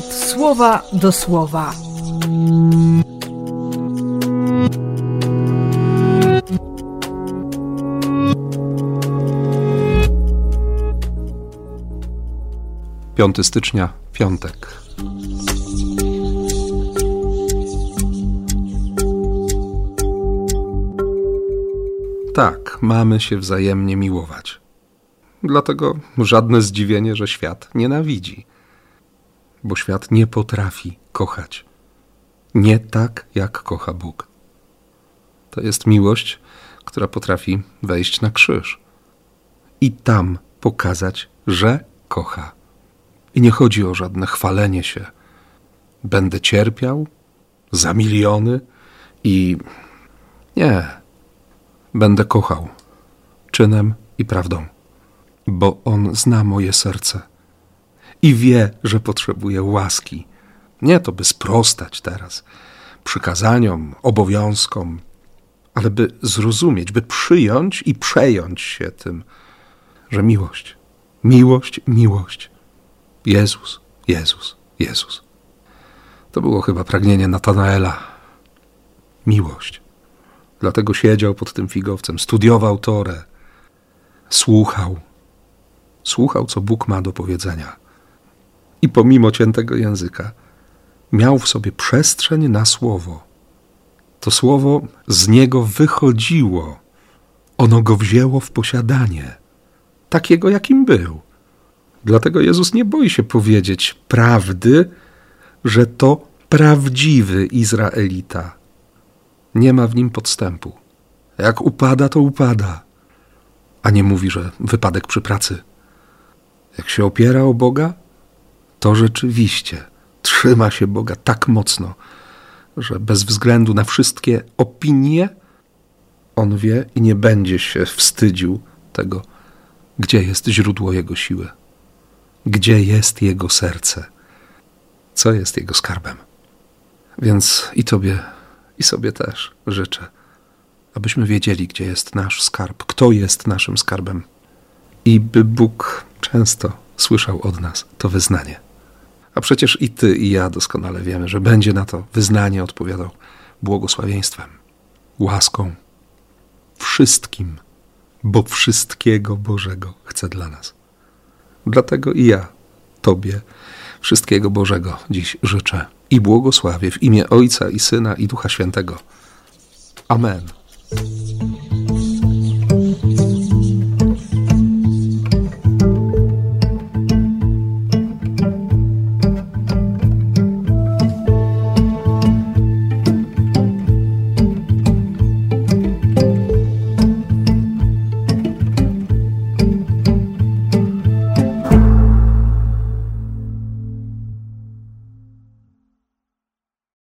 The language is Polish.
słowa do słowa. Piąty stycznia, piątek. Tak, mamy się wzajemnie miłować. Dlatego żadne zdziwienie, że świat nienawidzi. Bo świat nie potrafi kochać. Nie tak, jak kocha Bóg. To jest miłość, która potrafi wejść na krzyż i tam pokazać, że kocha. I nie chodzi o żadne chwalenie się. Będę cierpiał za miliony i nie. Będę kochał czynem i prawdą, bo On zna moje serce i wie, że potrzebuję łaski. Nie to, by sprostać teraz przykazaniom, obowiązkom, ale by zrozumieć, by przyjąć i przejąć się tym, że miłość, miłość, miłość Jezus, Jezus, Jezus. To było chyba pragnienie Natanaela. Miłość. Dlatego siedział pod tym figowcem, studiował Torę, słuchał, słuchał, co Bóg ma do powiedzenia. I pomimo ciętego języka, miał w sobie przestrzeń na słowo. To słowo z niego wychodziło. Ono go wzięło w posiadanie, takiego jakim był. Dlatego Jezus nie boi się powiedzieć prawdy, że to prawdziwy Izraelita. Nie ma w nim podstępu. Jak upada, to upada. A nie mówi, że wypadek przy pracy. Jak się opiera o Boga, to rzeczywiście trzyma się Boga tak mocno, że bez względu na wszystkie opinie, on wie i nie będzie się wstydził tego, gdzie jest źródło jego siły gdzie jest jego serce, co jest jego skarbem. Więc i tobie, i sobie też życzę, abyśmy wiedzieli, gdzie jest nasz skarb, kto jest naszym skarbem, i by Bóg często słyszał od nas to wyznanie. A przecież i ty, i ja doskonale wiemy, że będzie na to wyznanie odpowiadał błogosławieństwem, łaską, wszystkim, bo wszystkiego Bożego chce dla nas. Dlatego i ja Tobie wszystkiego Bożego dziś życzę i błogosławię w imię Ojca i Syna i Ducha Świętego. Amen.